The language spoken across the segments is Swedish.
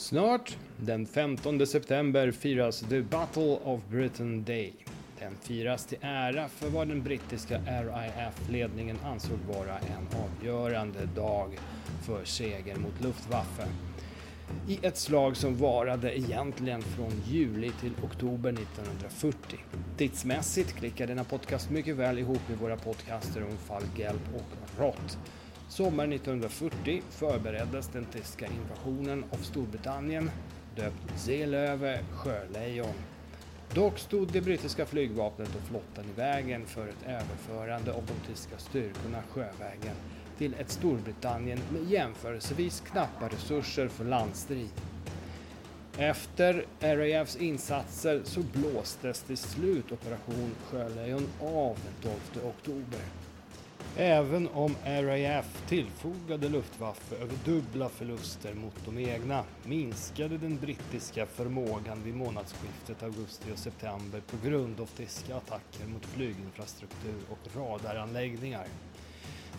Snart, den 15 september, firas The Battle of Britain Day. Den firas till ära för vad den brittiska RIF-ledningen ansåg vara en avgörande dag för seger mot Luftwaffe. I ett slag som varade egentligen från juli till oktober 1940. Tidsmässigt klickar denna podcast mycket väl ihop med våra podcaster om Fall Gelb och Rott. Sommaren 1940 förbereddes den tyska invasionen av Storbritannien, döpt Seelöwe Sjölejon. Dock stod det brittiska flygvapnet och flottan i vägen för ett överförande av de tyska styrkorna sjövägen till ett Storbritannien med jämförelsevis knappa resurser för landstrid. Efter RAFs insatser så blåstes till slut Operation Sjölejon av den 12 oktober. Även om RAF tillfogade Luftwaffe över dubbla förluster mot de egna minskade den brittiska förmågan vid månadsskiftet augusti och september på grund av tyska attacker mot flyginfrastruktur och radaranläggningar.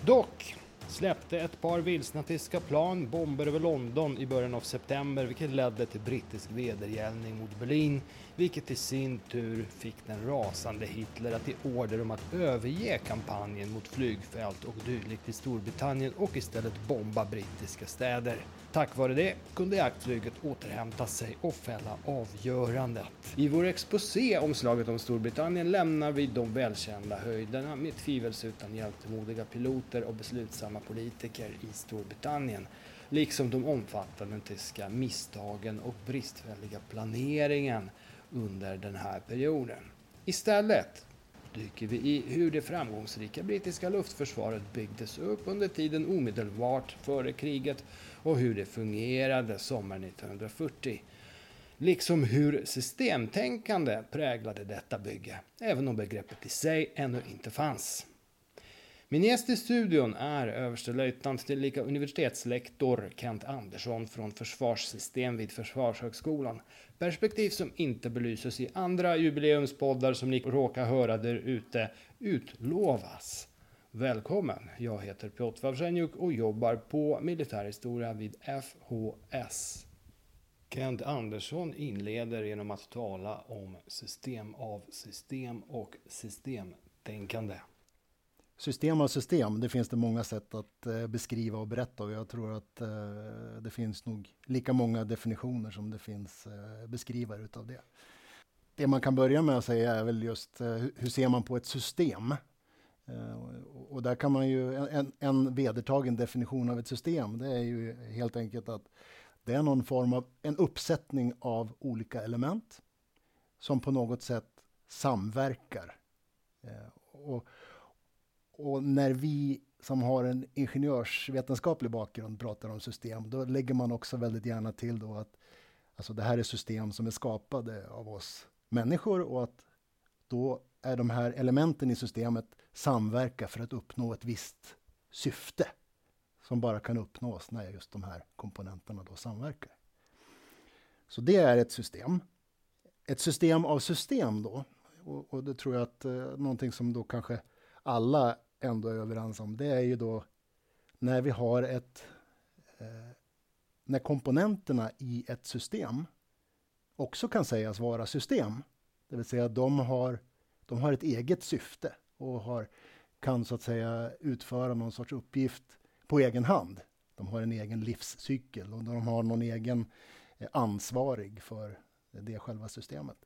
Dock släppte ett par vilsna tyska plan bomber över London i början av september vilket ledde till brittisk vedergällning mot Berlin vilket i sin tur fick den rasande Hitler att ge order om att överge kampanjen mot flygfält och dylikt i Storbritannien och istället bomba brittiska städer. Tack vare det kunde jaktflyget återhämta sig och fälla avgörandet. I vår exposé om slaget om Storbritannien lämnar vi de välkända höjderna med tvivelsutan hjältemodiga piloter och beslutsamma politiker i Storbritannien liksom de omfattande tyska misstagen och bristfälliga planeringen under den här perioden. Istället dyker vi i hur det framgångsrika brittiska luftförsvaret byggdes upp under tiden omedelbart före kriget och hur det fungerade sommaren 1940. Liksom hur systemtänkande präglade detta bygge, även om begreppet i sig ännu inte fanns. Min gäst i studion är överstelöjtnant tillika universitetslektor Kent Andersson från Försvarssystem vid Försvarshögskolan. Perspektiv som inte belyses i andra jubileumspoddar som ni råkar höra där ute utlovas. Välkommen! Jag heter Piotr Wawrzeniuk och jobbar på militärhistoria vid FHS. Kent Andersson inleder genom att tala om system av system och systemtänkande. System av system, det finns det många sätt att eh, beskriva och berätta och jag tror att eh, det finns nog lika många definitioner som det finns eh, beskrivare utav det. Det man kan börja med att säga är väl just eh, hur ser man på ett system? Eh, och, och där kan man ju, en, en vedertagen definition av ett system, det är ju helt enkelt att det är någon form av en uppsättning av olika element som på något sätt samverkar. Eh, och, och när vi som har en ingenjörsvetenskaplig bakgrund pratar om system, då lägger man också väldigt gärna till då att alltså det här är system som är skapade av oss människor och att då är de här elementen i systemet samverka för att uppnå ett visst syfte som bara kan uppnås när just de här komponenterna då samverkar. Så det är ett system. Ett system av system då, och, och det tror jag att eh, någonting som då kanske alla ändå är överens om, det är ju då när vi har ett... Eh, när komponenterna i ett system också kan sägas vara system. Det vill säga de har, de har ett eget syfte och har, kan så att säga utföra någon sorts uppgift på egen hand. De har en egen livscykel och de har någon egen eh, ansvarig för det själva systemet.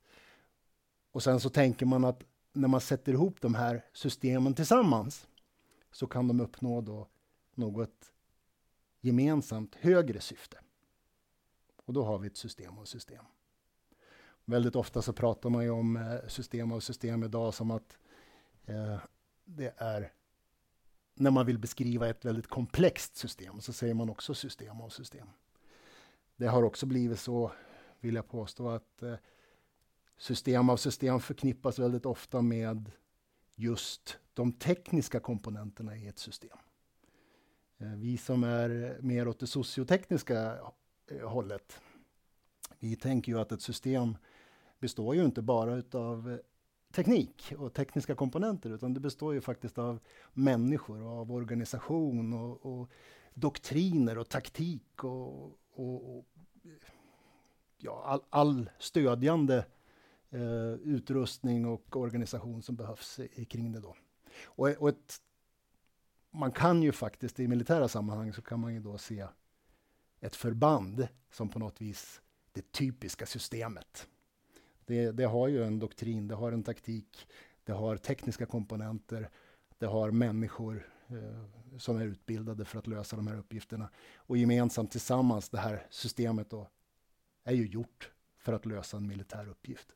Och sen så tänker man att när man sätter ihop de här systemen tillsammans så kan de uppnå då något gemensamt högre syfte. Och då har vi ett system av system. Väldigt ofta så pratar man ju om eh, system av system idag som att eh, det är när man vill beskriva ett väldigt komplext system så säger man också system av system. Det har också blivit så, vill jag påstå, att eh, system av system förknippas väldigt ofta med just de tekniska komponenterna i ett system. Eh, vi som är mer åt det sociotekniska eh, hållet, vi tänker ju att ett system består ju inte bara utav eh, teknik och tekniska komponenter utan det består ju faktiskt av människor och av organisation och, och doktriner och taktik och, och, och ja, all, all stödjande eh, utrustning och organisation som behövs i, kring det. Då. Och, och ett, man kan ju faktiskt i militära sammanhang så kan man ju då se ett förband som på något vis det typiska systemet. Det, det, har ju en doktrin, det har en taktik, det har tekniska komponenter, det har människor eh, som är utbildade för att lösa de här uppgifterna. Och gemensamt tillsammans, det här systemet då, är ju gjort för att lösa en militär uppgift.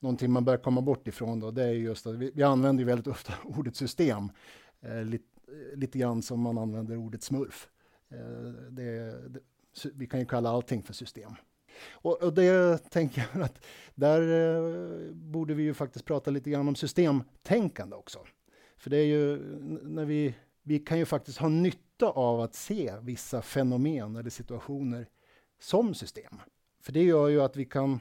Någonting man bör komma bort ifrån då, det är just att vi, vi använder ju väldigt ofta ordet system, eh, lite, eh, lite grann som man använder ordet smurf. Eh, det, det, vi kan ju kalla allting för system. Och, och det tänker jag att där eh, borde vi ju faktiskt prata lite grann om systemtänkande också. För det är ju när vi, vi kan ju faktiskt ha nytta av att se vissa fenomen eller situationer som system. För det gör ju att vi kan,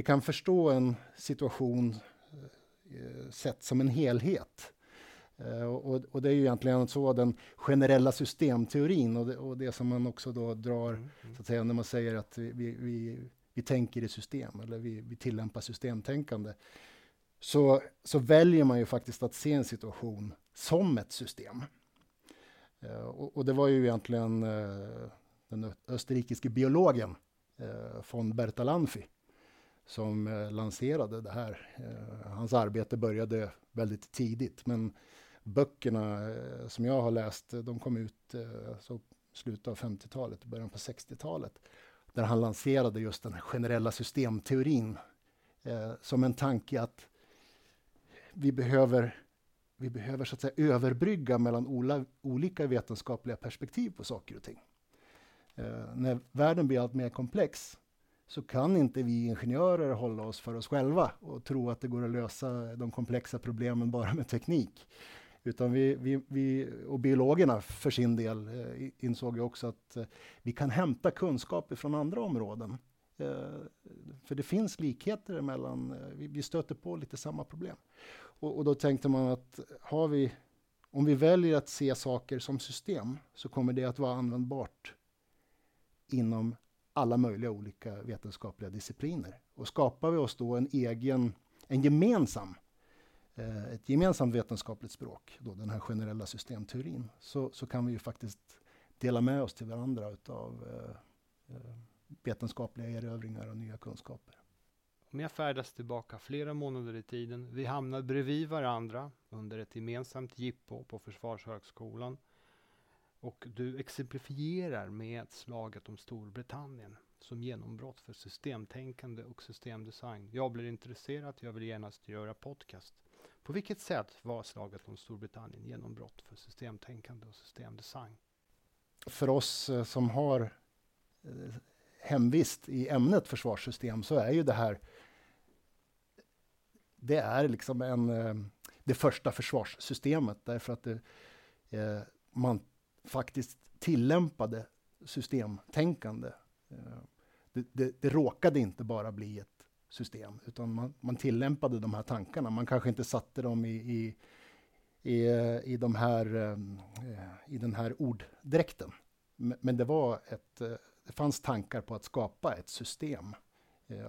vi kan förstå en situation eh, sett som en helhet. Eh, och, och, det är ju egentligen så den generella systemteorin och det, och det som man också då drar, mm, mm. så att säga, när man säger att vi, vi, vi tänker i system eller vi, vi tillämpar systemtänkande. Så, så väljer man ju faktiskt att se en situation som ett system. Uh, och, och, det var ju egentligen den österrikiske biologen von Bertalanffy som eh, lanserade det här. Eh, hans arbete började väldigt tidigt, men böckerna eh, som jag har läst, de kom ut så slutet av 50-talet, början på 60-talet. Där han lanserade just den generella systemteorin som en tanke att vi behöver, vi behöver så att säga överbrygga mellan ola, olika vetenskapliga perspektiv på saker och ting. Eh, när världen blir allt mer komplex så kan inte vi ingenjörer hålla oss för oss själva och tro att det går att lösa de komplexa problemen bara med teknik. Utan vi, vi, vi, och biologerna för sin del eh, insåg ju också att eh, vi kan hämta kunskap från andra områden. Eh, för det finns likheter mellan, eh, vi, vi stöter på lite samma problem. Och, och, då tänkte man att har vi, om vi väljer att se saker som system så kommer det att vara användbart inom alla möjliga olika vetenskapliga discipliner. Och skapar vi oss då en egen, en gemensam Eh, ett gemensamt vetenskapligt språk, då den här generella systemteorin, så, så kan vi ju faktiskt dela med oss till varandra av eh, eh, vetenskapliga erövringar och nya kunskaper. Om jag färdas tillbaka flera månader i tiden, vi hamnar bredvid varandra under ett gemensamt jippo på Försvarshögskolan och du exemplifierar med slaget om Storbritannien som genombrott för systemtänkande och systemdesign. Jag blir intresserad, jag vill genast göra podcast. På vilket sätt var slaget om Storbritannien genombrott för systemtänkande och systemdesign? För oss eh, som har eh, hemvist i ämnet försvarssystem så är ju det här det är liksom en, eh, det första försvarssystemet därför att det, man faktiskt tillämpade systemtänkande. Eh, det, det, det råkade inte bara bli ett system, utan man, man tillämpade de här tankarna. Man kanske inte satte dem i, i, i, i, de här, eh, i den här orddräkten. Men det, var ett, eh, det fanns tankar på att skapa ett system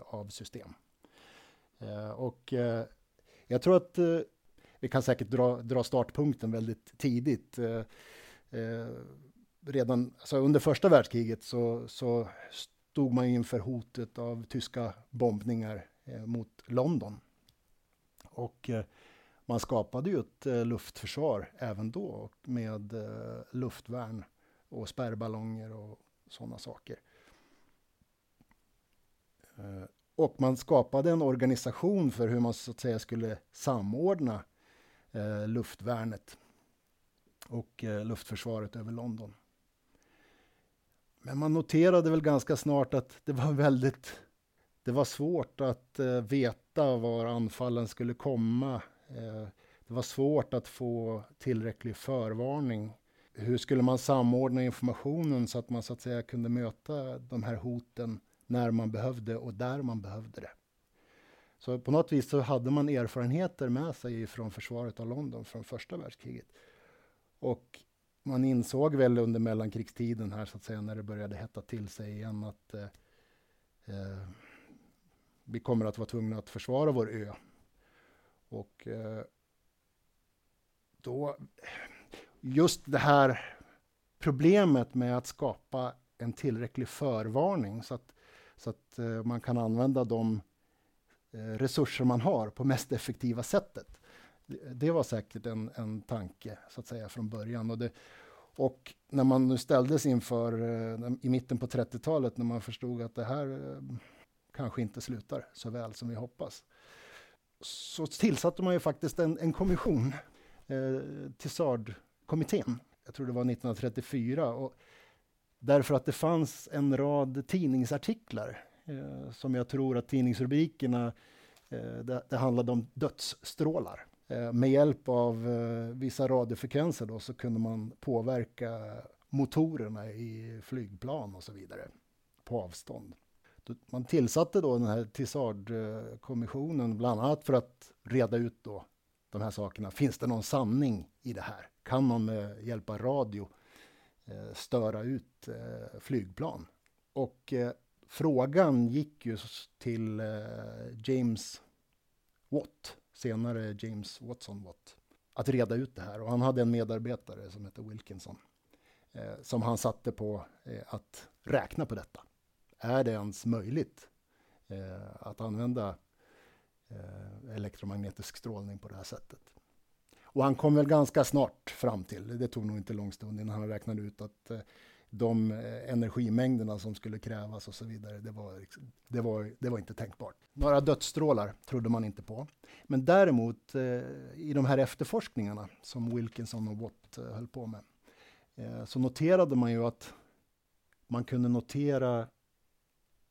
av system. Och jag tror att vi kan säkert dra, dra startpunkten väldigt tidigt. Eh, redan alltså under första världskriget så, så stod man inför hotet av tyska bombningar eh, mot London. Och eh, man skapade ju ett eh, luftförsvar även då med eh, luftvärn och spärrballonger och sådana saker. Eh, och man skapade en organisation för hur man så att säga skulle samordna eh, luftvärnet och eh, luftförsvaret över London. Men man noterade väl ganska snart att det var väldigt det var svårt att eh, veta var anfallen skulle komma. Eh, det var svårt att få tillräcklig förvarning. Hur skulle man samordna informationen så att man så att säga kunde möta de här hoten när man behövde och där man behövde det. Så på något vis så hade man erfarenheter med sig från försvaret av London från första världskriget. Och man insåg väl under mellankrigstiden här så att säga när det började hetta till sig igen att eh, eh, vi kommer att vara tvungna att försvara vår ö. Och eh, då, just det här problemet med att skapa en tillräcklig förvarning så att, så att eh, man kan använda de eh, resurser man har på mest effektiva sättet. Det, var säkert en, en tanke så att säga från början. Och, det, och när man nu ställdes inför eh, i mitten på 30-talet när man förstod att det här eh, kanske inte slutar så väl som vi hoppas. Så tillsatte man ju faktiskt en, en kommission, eh, Tissard-kommittén. Jag tror det var 1934. Och därför att det fanns en rad tidningsartiklar eh, som jag tror att tidningsrubrikerna, eh, det, det handlade om dödsstrålar. Eh, med hjälp av eh, vissa radiofrekvenser då, så kunde man påverka motorerna i flygplan och så vidare på avstånd. Man tillsatte då den här Tissard-kommissionen bland annat för att reda ut då de här sakerna. Finns det någon sanning i det här? Kan man med hjälp av radio eh, störa ut flygplan? Och frågan gick ju till James Watt, senare James Watson Watt, att reda ut det här. Och han hade en medarbetare som hette Wilkinson, eh, som han satte på eh, att räkna på detta är det ens möjligt eh, att använda eh, elektromagnetisk strålning på det här sättet? Och han kom väl ganska snart fram till, det tog nog inte lång stund innan han räknade ut att eh, de eh, energimängderna som skulle krävas och så vidare, det var, det var, det var inte tänkbart. Några dödsstrålar trodde man inte på. Men däremot eh, i de här efterforskningarna som Wilkinson och Watt eh, höll på med, eh, så noterade man ju att man kunde notera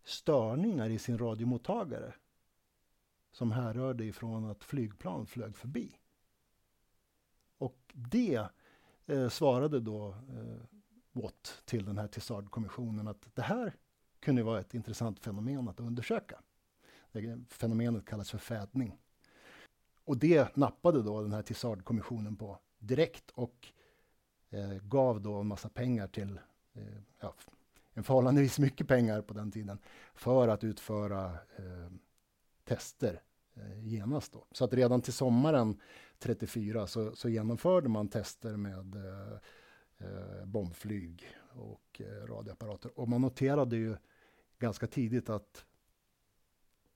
störningar i sin radiomottagare som härrörde ifrån att flygplan flög förbi. Och det eh, svarade då eh, Watt till den här Tissard-kommissionen att det här kunde vara ett intressant fenomen att undersöka. Det fenomenet kallas för fädning. Och det nappade då den här Tissard-kommissionen på direkt och eh, gav då en massa pengar till eh, ja, en förhållandevis mycket pengar på den tiden för att utföra eh, tester eh, genast. Då. Så att redan till sommaren 34 så, så genomförde man tester med eh, eh, bombflyg och eh, radioapparater. Och man noterade ju ganska tidigt att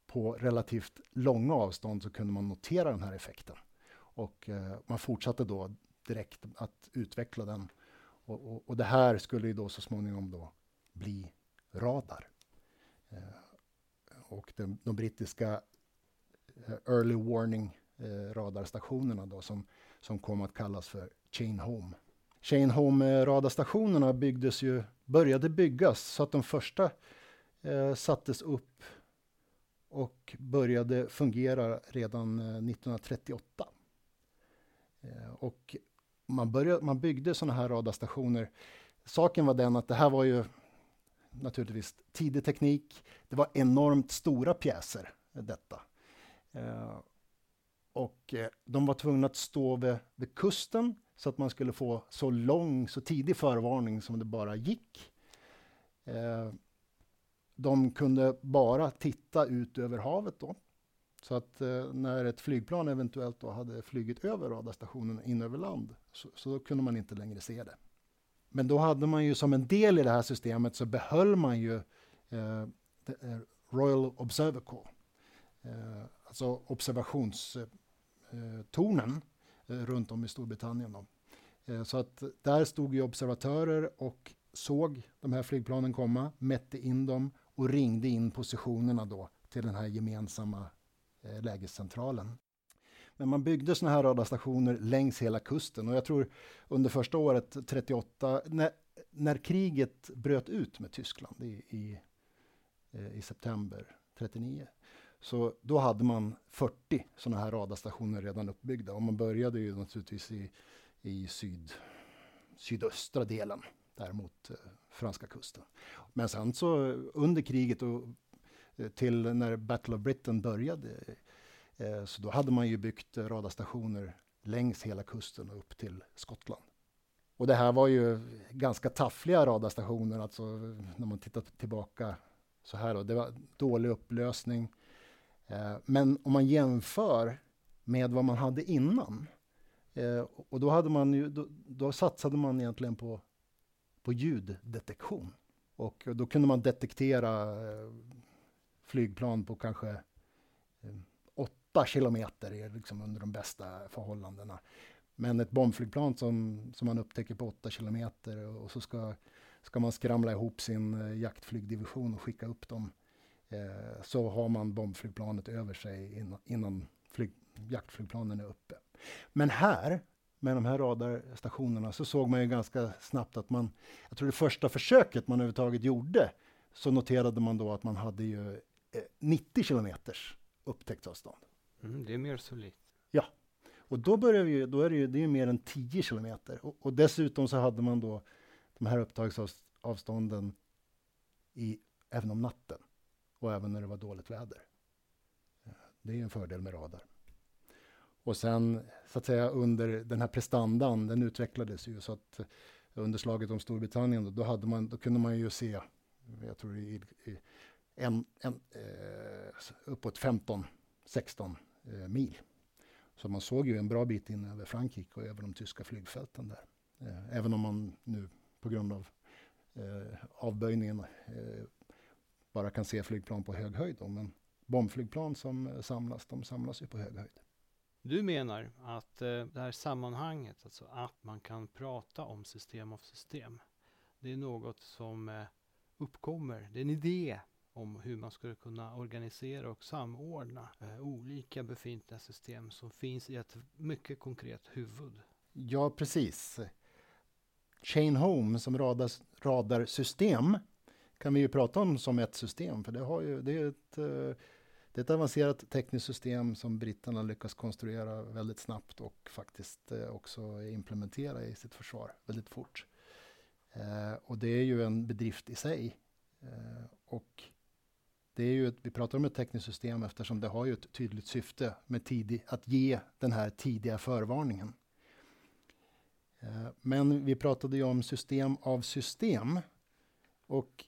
på relativt långa avstånd så kunde man notera den här effekten. Och eh, man fortsatte då direkt att utveckla den. Och, och, och, det här skulle ju då så småningom då bli radar. Eh, och de, de, brittiska eh, early warning eh, radarstationerna då, som, som kom att kallas för Chain Home. Chain Home eh, radarstationerna byggdes ju, började byggas så att de första eh, sattes upp och började fungera redan eh, 1938. Eh, och man, började, man byggde sådana här radarstationer. Saken var den att det här var ju naturligtvis tidig teknik. Det var enormt stora pjäser, eh, detta. Eh, och de var tvungna att stå vid, vid, kusten så att man skulle få så lång, så tidig förvarning som det bara gick. Eh, de kunde bara titta ut över havet då. Så att eh, när ett flygplan eventuellt då hade flugit över radarstationen in över land så, så då kunde man inte längre se det. Men då hade man ju som en del i det här systemet så behöll man ju eh, eh Royal Observatory. Eh, alltså observationstornen eh, eh Eh, runt om i Storbritannien. Då. Eh, så att där stod ju observatörer och såg de här flygplanen komma, mätte in dem och ringde in positionerna då till den här gemensamma eh, lägescentralen. Men man byggde sådana här radarstationer längs hela kusten och jag tror under första året, 38, när, när kriget bröt ut med Tyskland i, i, i september 39, så då hade man 40 sådana här radarstationer redan uppbyggda och man började ju naturligtvis i, i syd, sydöstra delen, däremot eh, franska kusten. Men sen så under kriget och eh, till när Battle of Britain började Eh, så då hade man ju byggt eh, radarstationer längs hela kusten och upp till Skottland. Och det här var ju ganska taffliga radarstationer, alltså när man tittar tillbaka så här då, det var dålig upplösning. Eh, men om man jämför med vad man hade innan, eh, och då, hade man ju, då, då satsade man egentligen på, på ljuddetektion. Och då kunde man detektera eh, flygplan på kanske eh, åtta kilometer liksom under de bästa förhållandena. Men ett bombflygplan som, som man upptäcker på åtta kilometer och så ska, ska man skramla ihop sin jaktflygdivision och skicka upp dem. Eh, så har man bombflygplanet över sig innan, innan flyg, jaktflygplanen är uppe. Men här, med de här radarstationerna, så såg man ju ganska snabbt att man, jag tror det första försöket man överhuvudtaget gjorde, så noterade man då att man hade ju 90 eh, kilometers upptäcktsavstånd. Mm, det är mer solitt. Ja, och då börjar vi, då är det ju, det är mer än 10 kilometer. Och, och, dessutom så hade man då de här upptagsavstånden i, även om natten och även när det var dåligt väder. Det är en fördel med radar. Och sen så att säga under den här prestandan, den utvecklades ju så att under slaget om Storbritannien då, då hade man, då kunde man ju se, jag tror i, i en, en, eh, uppåt 15, 16 eh, mil. Så man såg ju en bra bit in över Frankrike och över de tyska flygfälten där. Eh, även om man nu på grund av eh, avböjningen eh, bara kan se flygplan på hög höjd. Då, men bombflygplan som samlas, de samlas ju på hög höjd. Du menar att eh, det här sammanhanget, alltså att man kan prata om system av system, det är något som eh, uppkommer, det är en idé om hur man skulle kunna organisera och samordna eh, olika befintliga system som finns i ett mycket konkret huvud. Ja, precis. Chain Home som radar, radarsystem kan vi ju prata om som ett system, för det, har ju, det är ett eh, det är ett avancerat tekniskt system som britterna lyckas konstruera väldigt snabbt och faktiskt eh, också implementera i sitt försvar väldigt fort. Eh, och det är ju en bedrift i sig. Och det är ju ett, vi pratar om ett tekniskt system eftersom det har ju ett tydligt syfte med tidig, att ge den här tidiga förvarningen. Men vi pratade ju om system av system. Och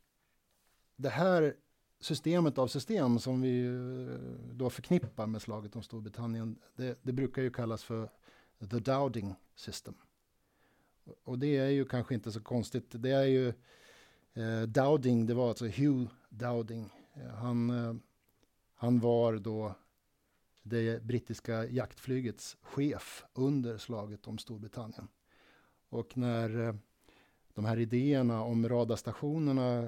det här systemet av system som vi eh, då förknippar med slaget om Storbritannien, det, det brukar ju kallas för the Dowding system. Och det är ju kanske inte så konstigt. Det är ju eh, Dowding, det var alltså Hugh Dowding eh, han, eh, han var då det brittiska jaktflygets chef under slaget om Storbritannien. Och när eh, de här idéerna om radarstationerna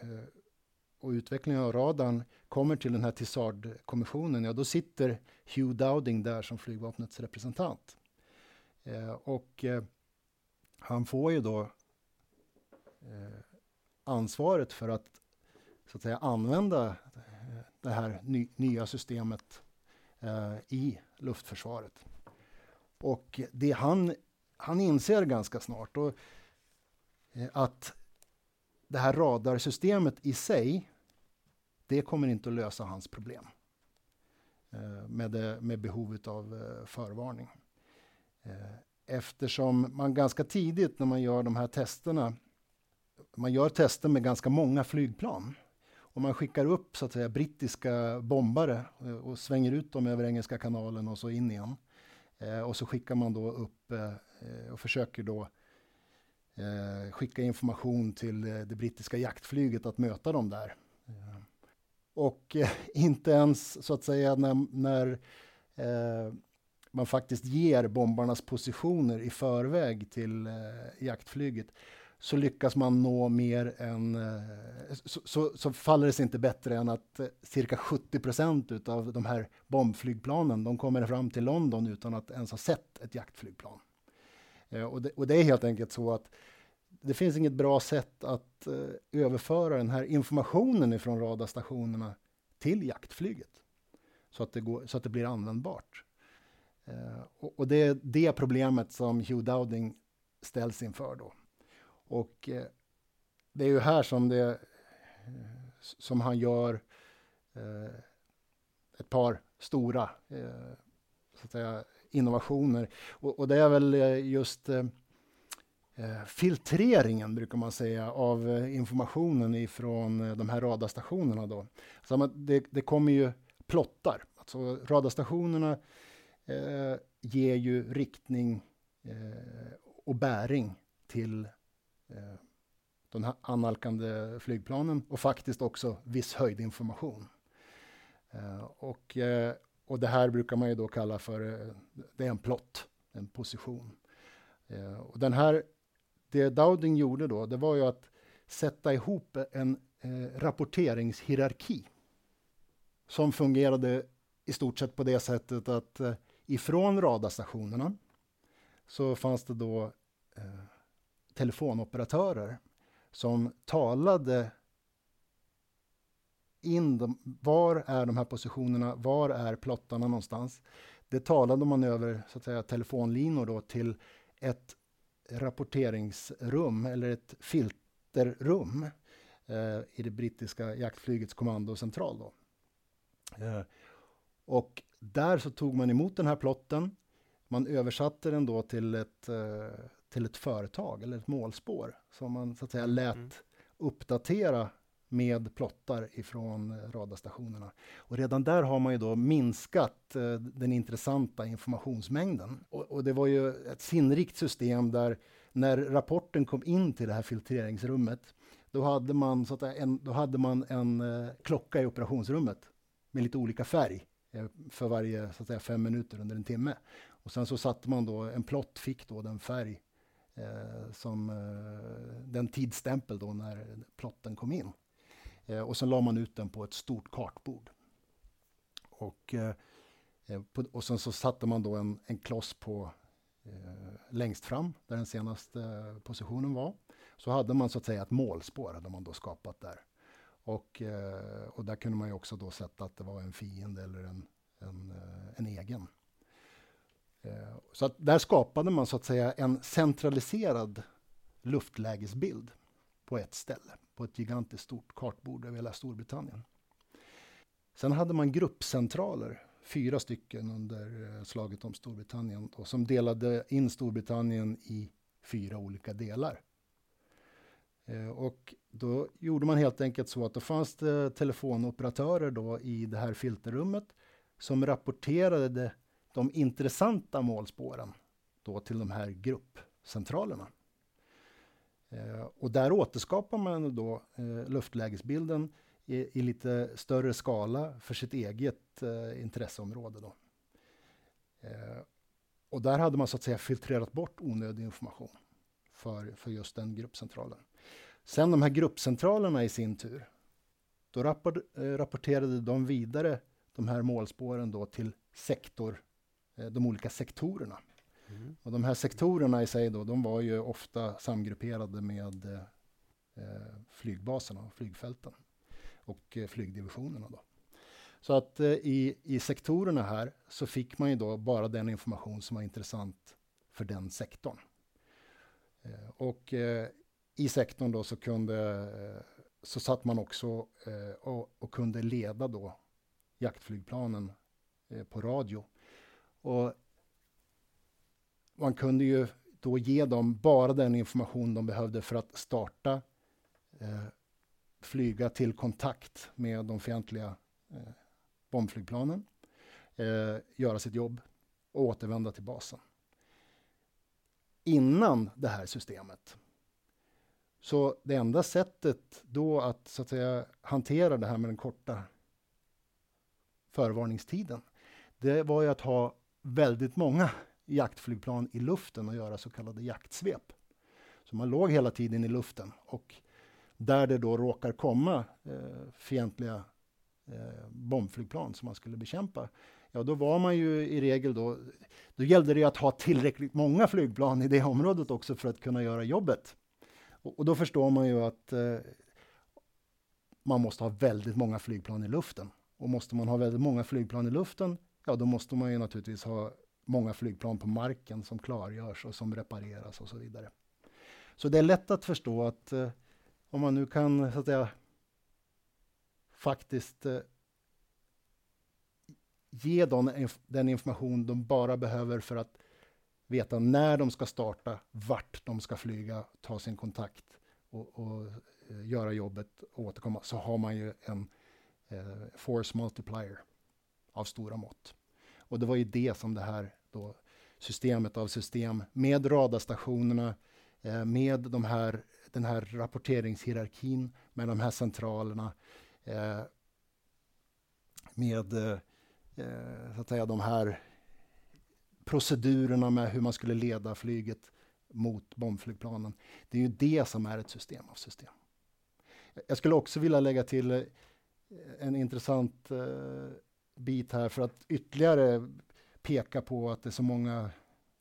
eh, och utvecklingen av radarn kommer till den här Tissard-kommissionen, ja då sitter Hugh Dowding där som flygvapnets representant. Eh, och eh, han får ju då eh, ansvaret för att så att säga använda det här ny, nya systemet eh, i luftförsvaret. Och det han, han inser ganska snart då, eh, att det här radarsystemet i sig, det kommer inte att lösa hans problem eh, med, det, med behovet av eh, förvarning. Eh, eftersom man ganska tidigt när man gör de här testerna, man gör tester med ganska många flygplan och man skickar upp så att säga, brittiska bombare eh, och svänger ut dem över Engelska kanalen och så in igen. Eh, och så skickar man då upp eh, och försöker då eh, skicka information till eh, det brittiska jaktflyget att möta dem där. Eh, och inte ens så att säga när, när eh, man faktiskt ger bombarnas positioner i förväg till eh, jaktflyget så lyckas man nå mer än... Eh, så, så, så, faller det sig inte bättre än att eh, cirka 70 procent av de här bombflygplanen, de kommer fram till London utan att ens ha sett ett jaktflygplan. Eh, och det, och det är helt enkelt så att det finns inget bra sätt att eh, överföra den här informationen ifrån radarstationerna till jaktflyget. Så att det, går, så att det blir användbart. Eh, och, och det är det problemet som Hugh Dowding ställs inför då. Och eh, det är ju här som, det, eh, som han gör eh, ett par stora eh, så att säga, innovationer. Och, och, det är väl just eh, Eh, filtreringen, brukar man säga, av eh, informationen ifrån eh, de här radarstationerna. Då. Så det, det kommer ju plottar. Alltså radarstationerna eh, ger ju riktning eh, och bäring till eh, de här analkande flygplanen och faktiskt också viss höjdinformation. Eh, och, eh, och det här brukar man ju då kalla för, eh, det är en plott, en position. och den här, det Dowding gjorde då, det var ju att sätta ihop en eh, rapporteringshierarki som fungerade i stort sett på det sättet att eh, ifrån radarstationerna så fanns det då eh, telefonoperatörer som talade in de, var är de här positionerna, var är plottarna någonstans? Det talade man över så att säga, telefonlinor då till ett rapporteringsrum eller ett filterrum eh, i det brittiska jaktflygets kommandocentral. Då. Eh, och där så tog man emot den här plotten. Man översatte den då till ett, eh, till ett företag eller ett målspår som man så att säga lät mm. uppdatera med plottar ifrån eh, radarstationerna. Och redan där har man ju då minskat eh, den intressanta informationsmängden. Och, och, det var ju ett sinnrikt system där när rapporten kom in till det här filtreringsrummet, då hade man, så att en, då hade man en eh, klocka i operationsrummet med lite olika färg eh, för varje så att säga, fem minuter under en timme. Och sen så satte man då, en plott fick då den färg eh, som eh, den tidsstämpel då när plotten kom in. Eh, och sen la man ut den på ett stort kartbord. Och, eh, eh på, och sen så satte man då en, en kloss på eh, längst fram, där den senaste positionen var. Så hade man så att säga ett målspår, hade man då skapat där. Och, eh, och där kunde man ju också då sätta att det var en fiende eller en, en, en egen. Så att där skapade man så att säga en centraliserad luftlägesbild på ett ställe på ett gigantiskt stort kartbord över hela Storbritannien. Sen hade man gruppcentraler, fyra stycken under eh, slaget om Storbritannien, då, som delade in Storbritannien i fyra olika delar. Eh, och då gjorde man helt enkelt så att då fanns det telefonoperatörer då i det här filterrummet som rapporterade de intressanta målspåren då till de här gruppcentralerna. Eh, och där återskapar man då eh, luftlägesbilden i, i, lite större skala för sitt eget eh, intresseområde. Då. Och där hade man så att säga filtrerat bort onödig information för, för just den gruppcentralen. Sen de här gruppcentralerna i sin tur, då rapporterade de vidare de här målspåren då till sektor, de olika sektorerna. Mm. Och de här sektorerna i sig då, de var ju ofta samgrupperade med eh, flygbaserna och flygfälten och eh, flygdivisionerna. Då. Så att eh, i, i sektorerna här så fick man ju då bara den information som var intressant för den sektorn. Eh, och eh, i sektorn då så kunde eh, så satt man också eh, och, och, kunde leda då jaktflygplanen eh, på radio. Och man kunde ju då ge dem bara den information de behövde för att starta, eh, flyga till kontakt med de fientliga eh, bombflygplanen, eh, göra sitt jobb och återvända till basen. Innan det här systemet så det enda sättet då att, så att säga, hantera det här med den korta förvarningstiden, det var ju att ha väldigt många jaktflygplan i luften och göra så kallade jaktsvep. Så man låg hela tiden i luften och där det då råkar komma eh, fientliga eh, bombflygplan som man skulle bekämpa, ja då var man ju i regel då, då gällde det att ha tillräckligt många flygplan i det området också för att kunna göra jobbet. Och, och då förstår man ju att eh, man måste ha väldigt många flygplan i luften. Och måste man ha väldigt många flygplan i luften, ja då måste man ju naturligtvis ha många flygplan på marken som klargörs och som repareras och så vidare. Så det är lätt att förstå att eh, om man nu kan så att säga, faktiskt eh, ge dem den information de bara behöver för att veta när de ska starta, vart de ska flyga, ta sin kontakt och, och eh, göra jobbet och återkomma, så har man ju en eh, force multiplier av stora mått. Och det var ju det som det här då, systemet av system med radarstationerna, eh, med de här, den här rapporteringshierarkin, med de här centralerna, eh, med eh, eh, så att säga de här procedurerna med hur man skulle leda flyget mot bombflygplanen. Det är ju det som är ett system av system. Jag skulle också vilja lägga till eh, en intressant eh, bit här för att ytterligare peka på att det är så många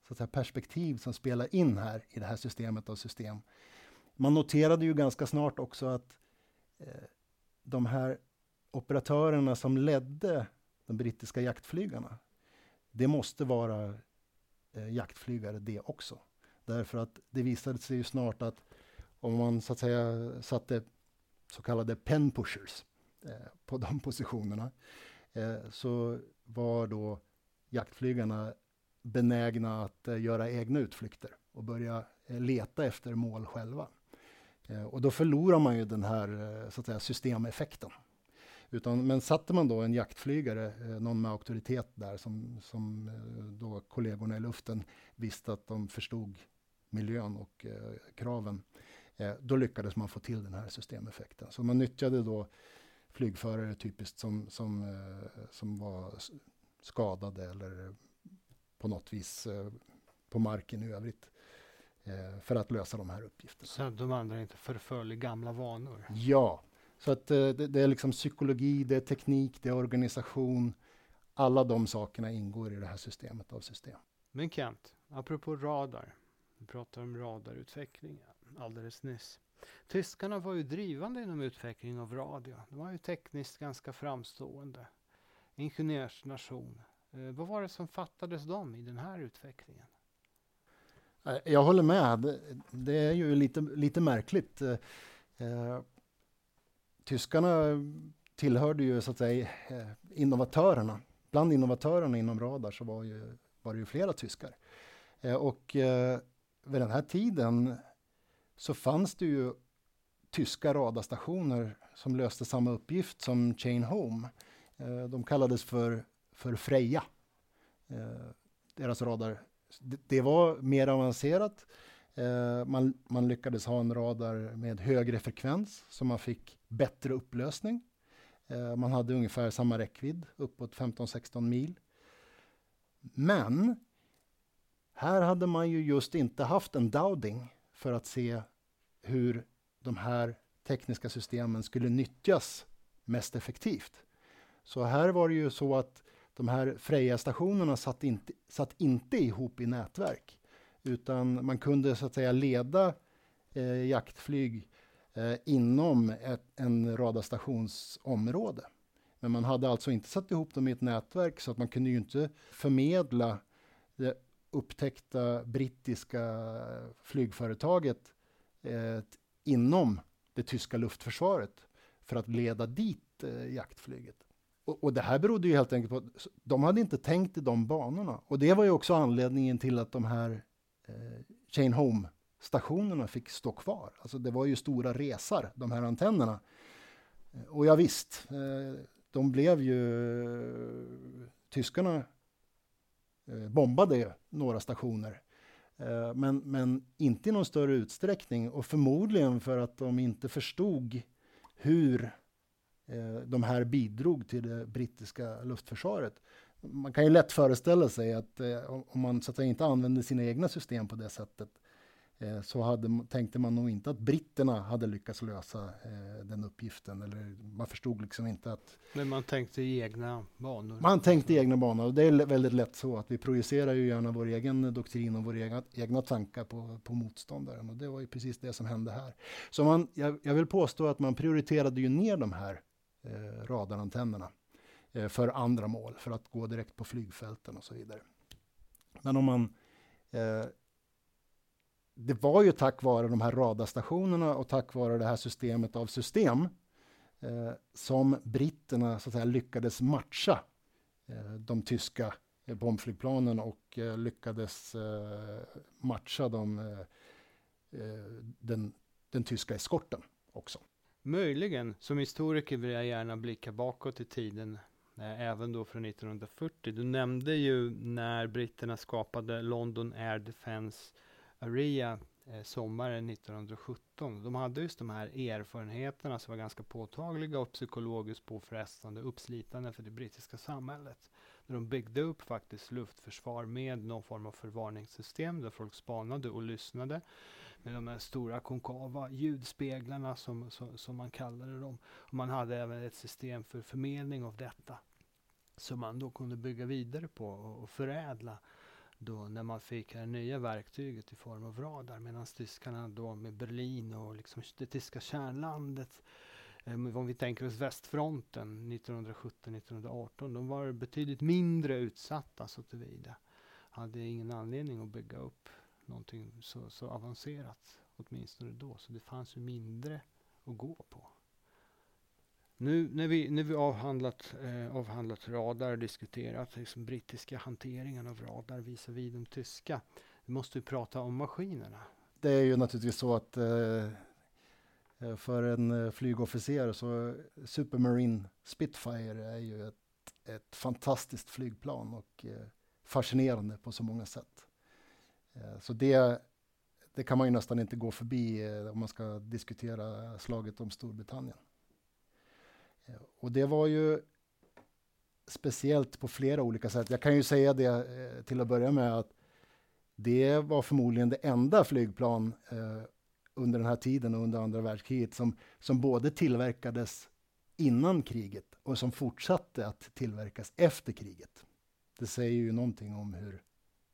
så att säga, perspektiv som spelar in här i det här systemet av system. Man noterade ju ganska snart också att eh, de här operatörerna som ledde de brittiska jaktflygarna, det måste vara eh, jaktflygare det också. Därför att det visade sig ju snart att om man så att säga satte så kallade pen pushers eh, på de positionerna eh, Eh, så var då jaktflygarna benägna att eh, göra egna utflykter och börja eh, leta efter mål själva. Eh, och då förlorar man ju den här eh, så att säga, systemeffekten. Utan, men satte man då en jaktflygare, eh, någon med auktoritet där, som, som då kollegorna i luften visste att de förstod miljön och eh, kraven, eh, då lyckades man få till den här systemeffekten. Så man nyttjade då flygförare typiskt som, som, eh, som var skadade eller på något vis eh, på marken i övrigt eh, för att lösa de här uppgifterna. Så att de andra inte förföll i gamla vanor? Ja, så att det, det, är liksom psykologi, det är teknik, det är organisation. Alla de sakerna ingår i det här systemet av system. Men Kent, apropå radar. Vi pratade om radarutveckling alldeles nyss. Tyskarna var ju drivande inom utveckling av radio. De var ju tekniskt ganska framstående. Ingenjörsnation. Eh, vad var det som fattades dem i den här utvecklingen? Eh, jag håller med. Det är ju lite, lite märkligt. Eh, eh tyskarna tillhörde ju så att säga eh, innovatörerna. Bland innovatörerna inom radar så var, ju, var det ju flera tyskar. Eh, och eh, vid den här tiden så fanns det ju tyska radarstationer som löste samma uppgift som Chain Home. Eh, de kallades för, för Freja. Eh, deras radar. Det, var mer avancerat. Eh, man, man, lyckades ha en radar med högre frekvens så man fick bättre upplösning. Man hade ungefär samma räckvidd, uppåt 15-16 mil. Men här hade man ju just inte haft en Dowding för att se hur de här tekniska systemen skulle nyttjas mest effektivt. Så här var det ju så att de här Freja-stationerna satt inte, satt inte ihop i nätverk, utan man kunde så att säga leda eh, jaktflyg eh, inom ett, en radarstationsområde. Men man hade alltså inte satt ihop dem i ett nätverk så att man kunde ju inte förmedla det upptäckta brittiska flygföretaget eh, inom det tyska luftförsvaret för att leda dit eh, jaktflyget. Och, och, det här berodde ju helt enkelt på att de hade inte tänkt i de banorna. Och det var ju också anledningen till att de här eh, Chain Home stationerna fick stå kvar. Alltså det var ju stora resar, de här antennerna. Och ja, visst, eh, de blev ju... Eh, tyskarna Eh, bombade några stationer. Eh, men, men inte i någon större utsträckning och förmodligen för att de inte förstod hur eh, de här bidrog till det brittiska luftförsvaret. Man kan ju lätt föreställa sig att om man så att säga, inte använder sina egna system på det sättet så hade, tänkte man nog inte att britterna hade lyckats lösa eh, den uppgiften. Eller man förstod liksom inte att... Men man tänkte i egna banor? Man tänkte i egna banor. Och det är väldigt lätt så att vi projicerar ju gärna vår egen doktrin och våra egna, egna tankar på, på motståndaren. Och det var ju precis det som hände här. Så man, jag, jag vill påstå att man prioriterade ju ner de här eh, radarantennerna eh, för andra mål, för att gå direkt på flygfälten och så vidare. Men om man eh, det var ju tack vare de här radarstationerna och tack vare det här systemet av system eh, som britterna så att säga, lyckades matcha eh, de tyska eh, bombflygplanen och eh, lyckades eh, matcha dem, den, den tyska eskorten också. Möjligen. Som historiker vill jag gärna blicka bakåt i tiden, eh, även då från 1940. Du nämnde ju när britterna skapade London Air Defence Area eh, sommaren 1917. De hade just de här erfarenheterna som var ganska påtagliga och psykologiskt påfrestande, uppslitande för det brittiska samhället. De byggde upp faktiskt luftförsvar med någon form av förvarningssystem där folk spanade och lyssnade med de här stora konkava ljudspeglarna som, som, som man kallade dem. Och man hade även ett system för förmedling av detta som man då kunde bygga vidare på och, och förädla då när man fick det nya verktyget i form av radar medan tyskarna då med Berlin och liksom det tyska kärnlandet eh, om vi tänker oss västfronten 1917-1918, de var betydligt mindre utsatta så tillvida. Hade ingen anledning att bygga upp någonting så, så avancerat, åtminstone då. Så det fanns ju mindre att gå på. Nu när vi, när vi avhandlat, eh, avhandlat radar och diskuterat liksom, brittiska hanteringen av radar visavi den tyska, vi måste vi prata om maskinerna. Det är ju naturligtvis så att eh, eh för en eh, flygofficer så Supermarine Spitfire är ju ett, ett fantastiskt flygplan och eh, fascinerande på så många sätt. Eh, så det, det kan man ju nästan inte gå förbi eh, om man ska diskutera slaget om Storbritannien. Och det var ju speciellt på flera olika sätt. Jag kan ju säga det eh, till att börja med att det var förmodligen det enda flygplan eh, under den här tiden och under andra världskriget som, som både tillverkades innan kriget och som fortsatte att tillverkas efter kriget. Det säger ju någonting om hur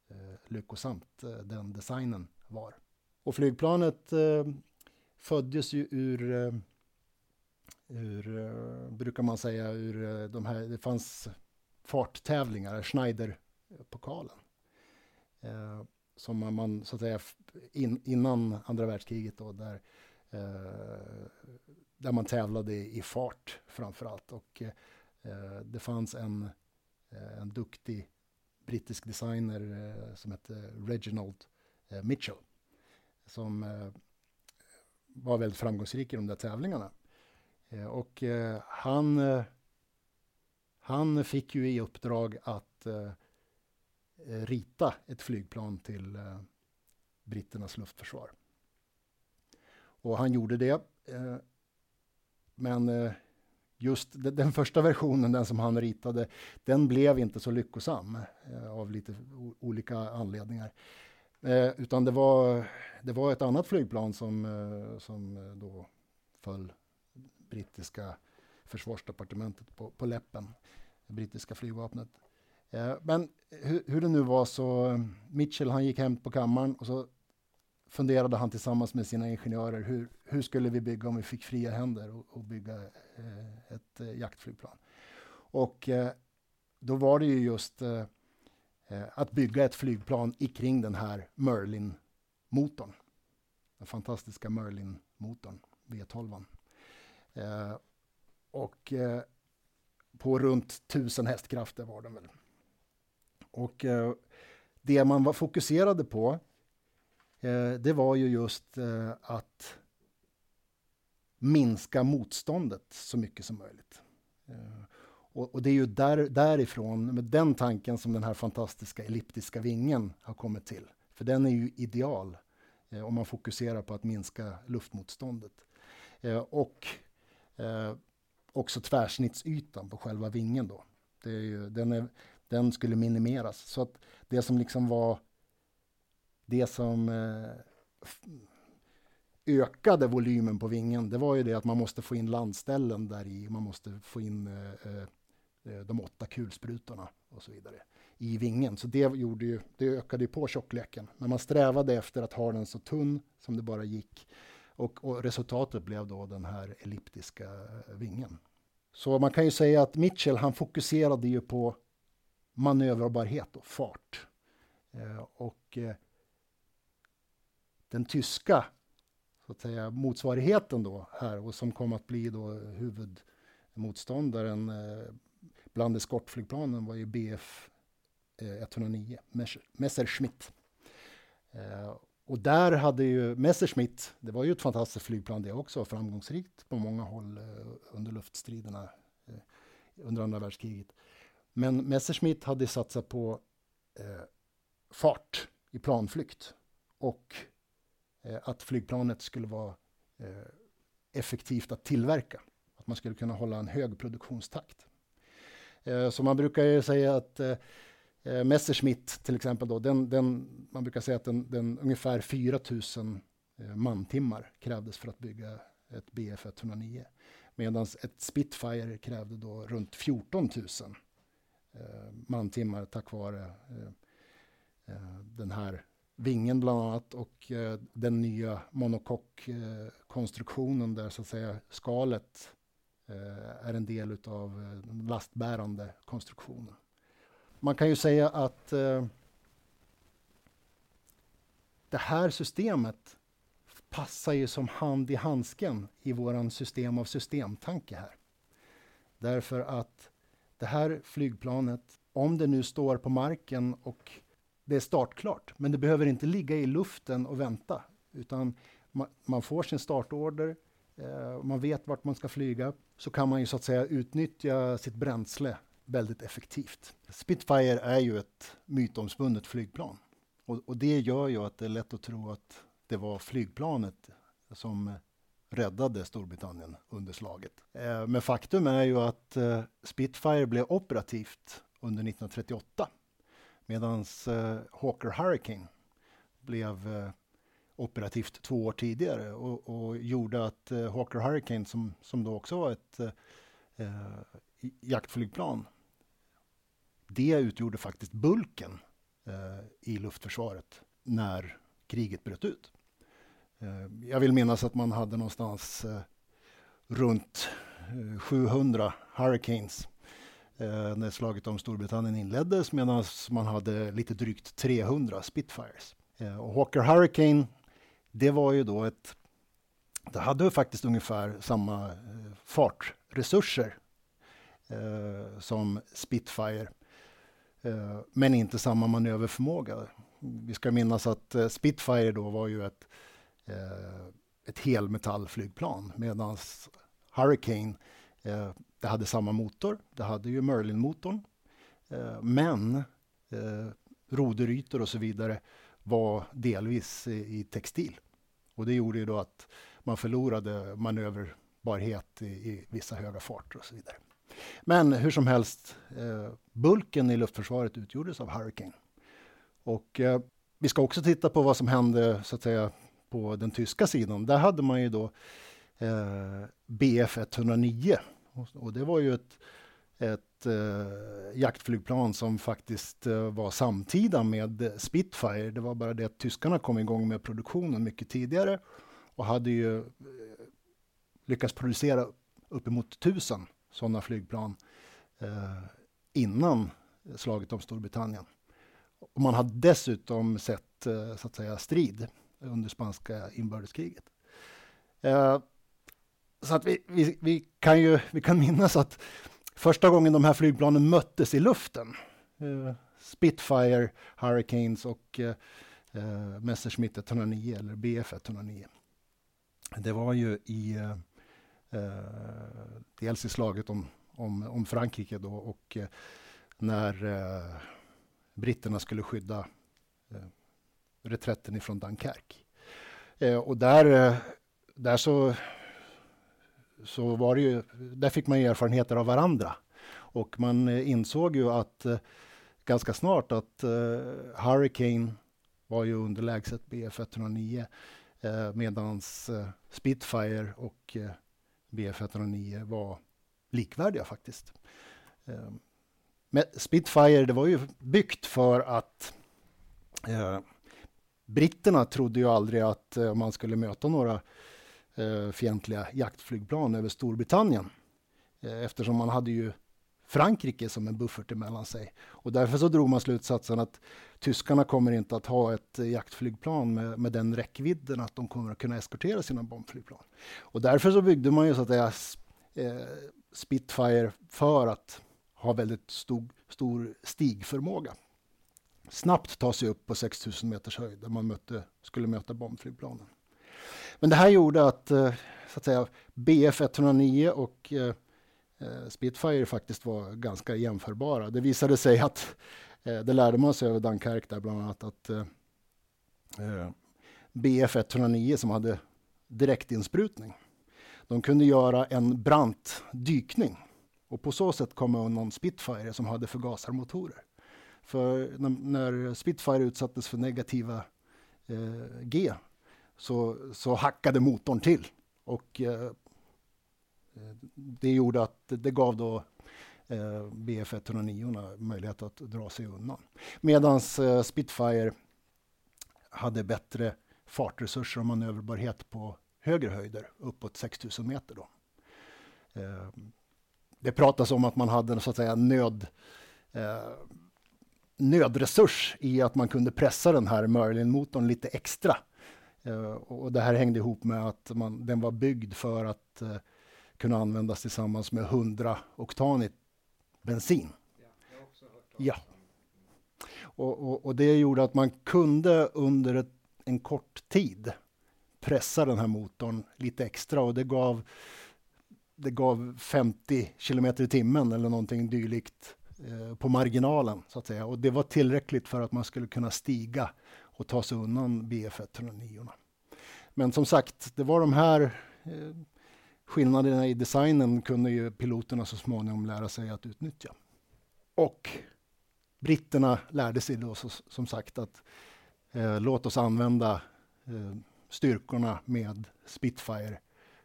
eh, lyckosamt eh, den designen var. Och flygplanet eh, föddes ju ur, eh, ur eh, brukar man säga, ur eh, de här, det fanns farttävlingar, Schneiderpokalen. Eh, som man, så att säga, in, innan andra världskriget då, där, eh, där man tävlade i fart framför allt. Och det fanns en, en duktig brittisk designer eh, som hette Reginald eh, Mitchell. Som eh, var väldigt framgångsrik i de där tävlingarna. Eh, och eh, han, eh, han fick ju i uppdrag att rita ett flygplan till britternas luftförsvar. Och han gjorde det. men just den första versionen, den som han ritade, den blev inte så lyckosam eh, av lite olika anledningar. Eh, utan det var, det var ett annat flygplan som, eh, som då föll brittiska försvarsdepartementet på, på läppen, det brittiska flygvapnet. Eh, men hur, hur, det nu var så, Mitchell han gick hem på kammaren och så funderade han tillsammans med sina ingenjörer hur, hur skulle vi bygga om vi fick fria händer och, och bygga eh, ett eh, jaktflygplan. Och eh, då var det ju just eh, eh att bygga ett flygplan kring den här Merlin-motorn. Den fantastiska Merlin-motorn, V12. Eh, och eh, på runt tusen hästkrafter var den väl. Och eh, det man var fokuserade på Eh, det var ju just eh, att minska motståndet så mycket som möjligt. Eh, och, och, det är ju där, därifrån, med den tanken, som den här fantastiska elliptiska vingen har kommit till. För den är ju ideal eh, om man fokuserar på att minska luftmotståndet. Eh, och eh, också tvärsnittsytan på själva vingen då. Det är ju, den, är, den skulle minimeras. Så att det som liksom var det som eh, ökade volymen på vingen, det var ju det att man måste få in landställen där i, man måste få in eh, eh, eh, de åtta kulsprutorna och så vidare i vingen. Så det, gjorde ju, det ökade ju på tjockleken. Men man strävade efter att ha den så tunn som det bara gick. Och, och resultatet blev då den här elliptiska vingen. Så man kan ju säga att Mitchell han fokuserade ju på manöverbarhet och fart. Eh, och eh, den tyska så att säga, motsvarigheten då här och som kom att bli då huvudmotståndaren eh, bland eskortflygplanen var ju BF 109, eh, Messerschmitt. Eh, och där hade ju Messerschmitt, det var ju ett fantastiskt flygplan det också, framgångsrikt på många håll eh, under luftstriderna eh, under andra världskriget. Men Messerschmitt hade satsat på eh, fart i planflykt och eh, att flygplanet skulle vara eh, effektivt att tillverka. Att man skulle kunna hålla en hög produktionstakt. Eh, så man brukar ju säga att eh, eh, Messerschmitt till exempel, då, den, den, man brukar säga att den, den ungefär 4000 eh, mantimmar krävdes för att bygga ett BF 109. Medan ett Spitfire krävde då runt 14 000 eh, mantimmar tack vare eh, eh, den här vingen bland annat och eh, den nya monokockkonstruktionen där så att säga skalet eh, är en del av eh, den lastbärande konstruktionen. Man kan ju säga att eh, det här systemet passar ju som hand i handsken i våran system av systemtanke här. Därför att det här flygplanet, om det nu står på marken och det är startklart, men det behöver inte ligga i luften och vänta, utan man, man får sin startorder, eh, man vet vart man ska flyga, så kan man ju så att säga utnyttja sitt bränsle väldigt effektivt. Spitfire är ju ett mytomspunnet flygplan och, och det gör ju att det är lätt att tro att det var flygplanet som räddade Storbritannien under slaget. Eh, men faktum är ju att eh, Spitfire blev operativt under 1938 medan eh, Hawker Hurricane blev eh, operativt två år tidigare och, och gjorde att eh, Hawker Hurricane, som, som då också var ett eh, eh jaktflygplan, det utgjorde faktiskt bulken eh, i luftförsvaret när kriget bröt ut. Eh, jag vill minnas att man hade någonstans eh, runt 700 eh, Hurricanes eh, när slaget om Storbritannien inleddes medan man hade lite drygt 300 Spitfires. Eh, och Hawker Hurricane, det var ju då ett... Det hade faktiskt ungefär samma eh, fartresurser som Spitfire Eh, men inte samma manöverförmåga. Vi ska minnas att eh, Spitfire då var ju ett eh, ett helmetallflygplan medan Hurricane det hade samma motor. Det hade ju Merlin-motorn. Men roderytor och så vidare var delvis i, textil. Och det gjorde ju då att man förlorade manöverbarhet i, i vissa höga farter och så vidare. Men hur som helst, eh, bulken i luftförsvaret utgjordes av Hurricane. Och eh, vi ska också titta på vad som hände så att säga på den tyska sidan. Där hade man ju då eh, BF 109 och, det var ju ett, ett eh, jaktflygplan som faktiskt eh, var samtida med Spitfire. Det var bara det att tyskarna kom igång med produktionen mycket tidigare och hade ju eh, lyckats producera uppemot tusen sådana flygplan eh, innan slaget om Storbritannien. Och man hade dessutom sett eh, så att säga strid under spanska inbördeskriget. Eh, så att vi, vi, vi, kan ju vi kan minnas att första gången de här flygplanen möttes i luften, eh, Spitfire, Hurricanes och eh, Messerschmitt 109 eller BF 109. Det var ju i eh, dels i slaget om, om, om Frankrike då och eh, när eh, britterna skulle skydda eh, reträtten ifrån Dunkerque. Eh, och där, eh, där så, så var det ju, där fick man erfarenheter av varandra. Och man eh, insåg ju att eh, ganska snart att eh, Hurricane var ju underlägset BF 109 eh, medans eh, Spitfire och eh, BF 109 var likvärdiga faktiskt. Ehm, men Spitfire det var ju byggt för att eh, britterna trodde ju aldrig att eh, man skulle möta några eh, fientliga jaktflygplan över Storbritannien. Eh, eftersom man hade ju Frankrike som en buffert emellan sig. Och därför så drog man slutsatsen att tyskarna kommer inte att ha ett eh, jaktflygplan med, med den räckvidden att de kommer att kunna eskortera sina bombflygplan. Och därför så byggde man ju så att säga eh, Spitfire för att ha väldigt stor, stor stigförmåga. snabbt ta sig upp på 6000 meters höjd där man mötte, skulle möta bombflygplanen. Men det här gjorde att, eh, så att säga, BF 109 och eh, eh, Spitfire faktiskt var ganska jämförbara. Det visade sig att, det lärde man sig över Dunkerque där bland annat, att BF 109 som hade direktinsprutning, de kunde göra en brant dykning och på så sätt komma undan Spitfire som hade förgasarmotorer. För när, när Spitfire utsattes för negativa eh, G så, så hackade motorn till. Och eh, det gjorde att det gav då eh, BF 109 möjlighet att dra sig undan. Medan eh, Spitfire hade bättre fartresurser och manöverbarhet på högre höjder, uppåt 6000 meter. Då. Eh, det pratas om att man hade så att säga nöd, eh, nödresurs i att man kunde pressa den här Merlin-motorn lite extra. Eh, och det här hängde ihop med att man, den var byggd för att eh, kunna användas tillsammans med 100 oktanigt bensin. Ja. Och, och, och, det gjorde att man kunde under ett, en kort tid pressa den här motorn lite extra och det gav, det gav 50 kilometer i timmen eller någonting dylikt eh, på marginalen så att säga. Och det var tillräckligt för att man skulle kunna stiga och ta sig undan BF 109. Men som sagt, det var de här eh, skillnaderna i designen kunde ju piloterna så småningom lära sig att utnyttja. Och britterna lärde sig då så, som sagt att eh, låt oss använda eh, styrkorna med Spitfire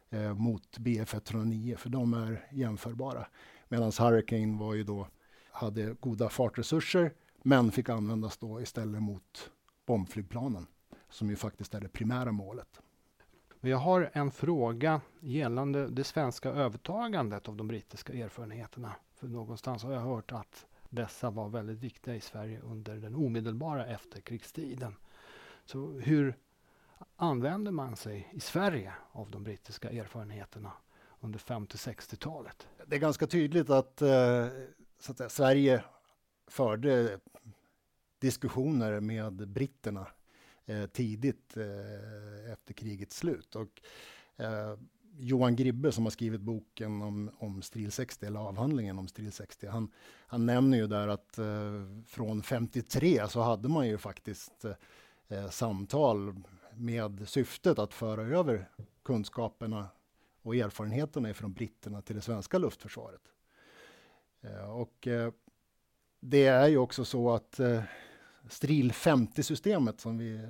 eh, mot BF 109 för de är jämförbara. Medan Hurricane var ju då, hade goda fartresurser men fick användas då istället mot bombflygplanen som ju faktiskt är det primära målet. Jag har en fråga gällande det svenska övertagandet av de brittiska erfarenheterna. För någonstans har jag hört att dessa var väldigt viktiga i Sverige under den omedelbara efterkrigstiden. Så hur använder man sig i Sverige av de brittiska erfarenheterna under 50-60-talet? Det är ganska tydligt att, eh, så att säga, Sverige förde diskussioner med britterna eh, tidigt eh, efter krigets slut. Och, eh, Johan Gribbe som har skrivit boken om, om Stril 60, eller avhandlingen om Stril 60, han, han nämner ju där att eh, från 53 så hade man ju faktiskt eh, eh samtal med syftet att föra över kunskaperna och erfarenheterna från britterna till det svenska luftförsvaret. Eh, och eh, det är ju också så att eh, Stril 50-systemet som vi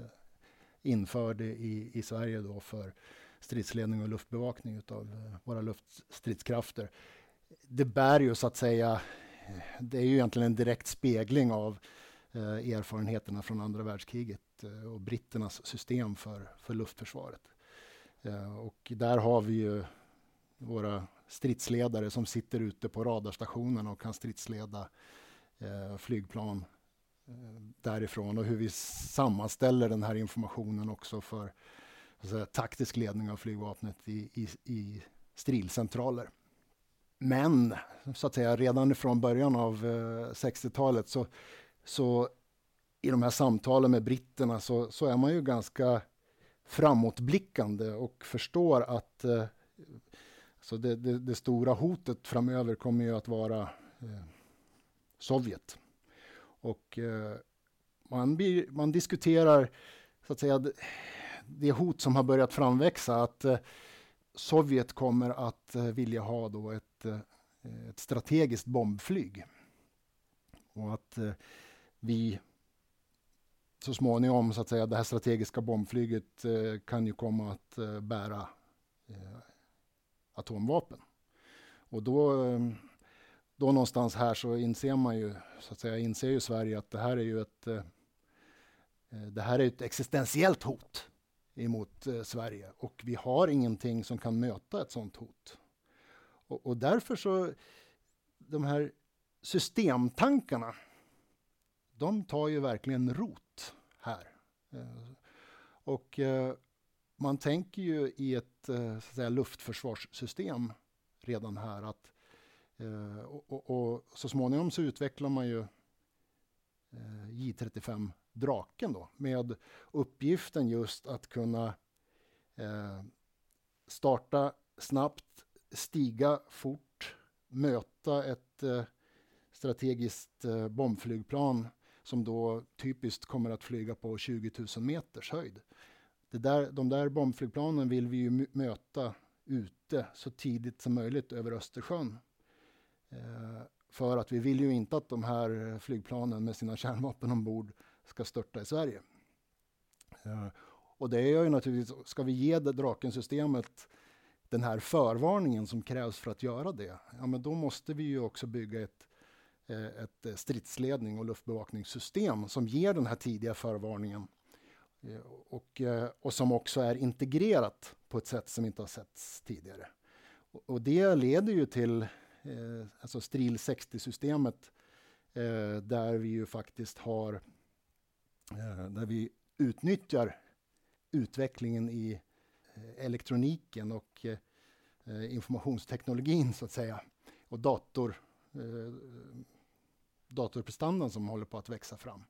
införde i, i Sverige då för stridsledning och luftbevakning av våra luftstridskrafter. Det bär ju så att säga, det är ju egentligen en direkt spegling av erfarenheterna från andra världskriget Eh, och britternas system för, för luftförsvaret. Eh, och där har vi ju våra stridsledare som sitter ute på radarstationerna och kan stridsleda eh, flygplan därifrån och hur vi sammanställer den här informationen också för säga, taktisk ledning av flygvapnet i, i, i strilcentraler. Men så att säga, redan från början av eh, 60-talet så, så i de här samtalen med britterna så, så är man ju ganska framåtblickande och förstår att eh, så det, det, det, stora hotet framöver kommer ju att vara eh, Sovjet. Och eh, man, blir, man diskuterar så att säga det, hot som har börjat framväxa att eh, Sovjet kommer att eh, vilja ha då ett, eh, ett strategiskt bombflyg. Och att eh, vi så småningom, så att säga, det här strategiska bombflyget eh, kan ju komma att eh, bära eh, atomvapen. Och då, eh, då någonstans här så inser man ju, så att säga, inser ju Sverige att det här är ju ett, eh, eh det här är ett existentiellt hot emot eh, Sverige och vi har ingenting som kan möta ett sådant hot. Och, och därför så, de här systemtankarna, de tar ju verkligen rot här. Eh, och eh, man tänker ju i ett eh, så att säga, luftförsvarssystem redan här. Att, och, och, och, så småningom så utvecklar man ju J35 Draken då med uppgiften just att kunna starta snabbt, stiga fort, möta ett strategiskt eh, bombflygplan som då typiskt kommer att flyga på 20 000 meters höjd. Det där, de där bombflygplanen vill vi ju möta ute så tidigt som möjligt över Östersjön. Eh, för att vi vill ju inte att de här flygplanen med sina kärnvapen ombord ska störta i Sverige. Eh, och det är ju naturligtvis, ska vi ge det Drakensystemet den här förvarningen som krävs för att göra det, ja men då måste vi ju också bygga ett, eh, Eh, ett eh, stridsledning och luftbevakningssystem som ger den här tidiga förvarningen eh, och, och som också är integrerat på ett sätt som inte har setts tidigare. Och det leder ju till alltså Stril 60-systemet där vi ju faktiskt har där vi utnyttjar utvecklingen i eh, elektroniken och eh, informationsteknologin så att säga och dator, eh, datorprestandan som håller på att växa fram.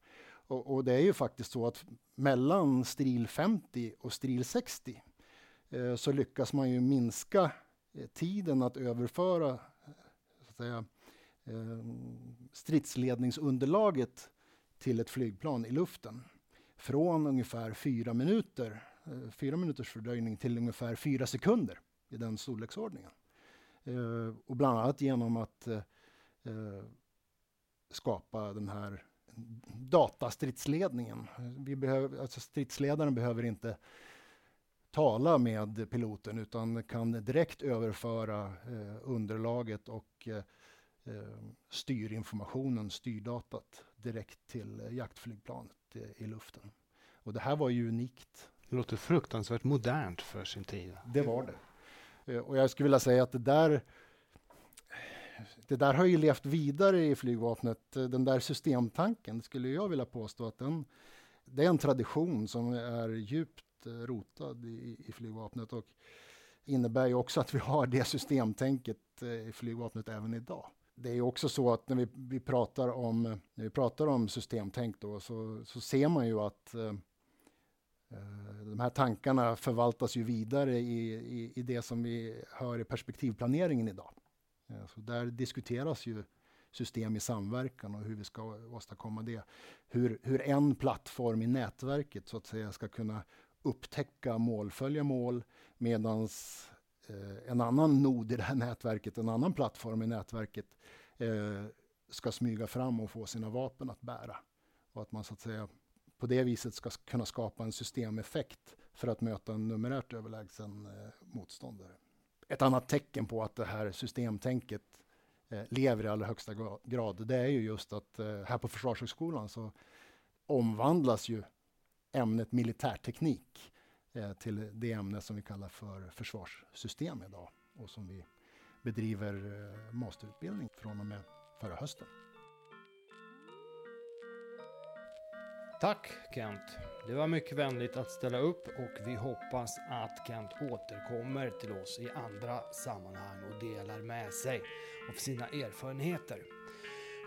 Och, och, det är ju faktiskt så att mellan stril 50 och stril 60 eh, så lyckas man ju minska eh, tiden att överföra eh, så att säga, eh, stridsledningsunderlaget till ett flygplan i luften från ungefär fyra minuter, eh, fyra minuters fördröjning till ungefär fyra sekunder i den storleksordningen. Eh, och bland annat genom att eh, eh skapa den här datastridsledningen. Vi behöver, alltså stridsledaren behöver inte tala med piloten utan kan direkt överföra eh, underlaget och eh, styrinformationen, styrdatat direkt till jaktflygplanet i luften. Och det här var ju unikt. Det låter fruktansvärt modernt för sin tid. Det var det. Eh, och jag skulle vilja säga att det där det där har ju levt vidare i flygvapnet. Den där systemtanken skulle jag vilja påstå att den, det är en tradition som är djupt rotad i, i flygvapnet och innebär ju också att vi har det systemtänket eh, i flygvapnet även idag det är också så att när vi, vi, pratar, om, när vi pratar om systemtänk då, så, så ser man ju att eh, eh, de här tankarna förvaltas ju vidare i, i, i, det som vi hör i perspektivplaneringen idag. Eh, så där diskuteras ju system i samverkan och hur vi ska åstadkomma det. Hur, hur en plattform i nätverket så att säga ska kunna upptäcka mål, följa mål, medan eh, en annan nod i det här nätverket, en annan plattform i nätverket eh, ska smyga fram och få sina vapen att bära. Och att man så att säga på det viset ska kunna skapa en systemeffekt för att möta en numerärt överlägsen eh, motståndare. Ett annat tecken på att det här systemtänket eh, lever i allra högsta grad, det är ju just att eh, här på Försvarshögskolan så omvandlas ju ämnet militärteknik eh, till det ämne som vi kallar för försvarssystem idag och som vi bedriver masterutbildning från och med förra hösten. Tack Kent. Det var mycket vänligt att ställa upp och vi hoppas att Kent återkommer till oss i andra sammanhang och delar med sig av sina erfarenheter.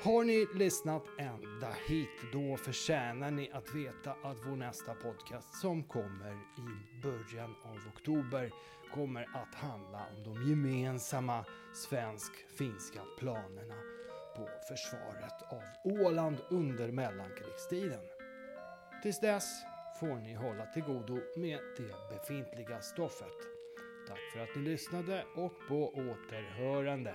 Har ni lyssnat ända hit, då förtjänar ni att veta att vår nästa podcast som kommer i början av oktober kommer att handla om de gemensamma svensk-finska planerna på försvaret av Åland under mellankrigstiden. Tills dess får ni hålla till godo med det befintliga stoffet. Tack för att ni lyssnade och på återhörande.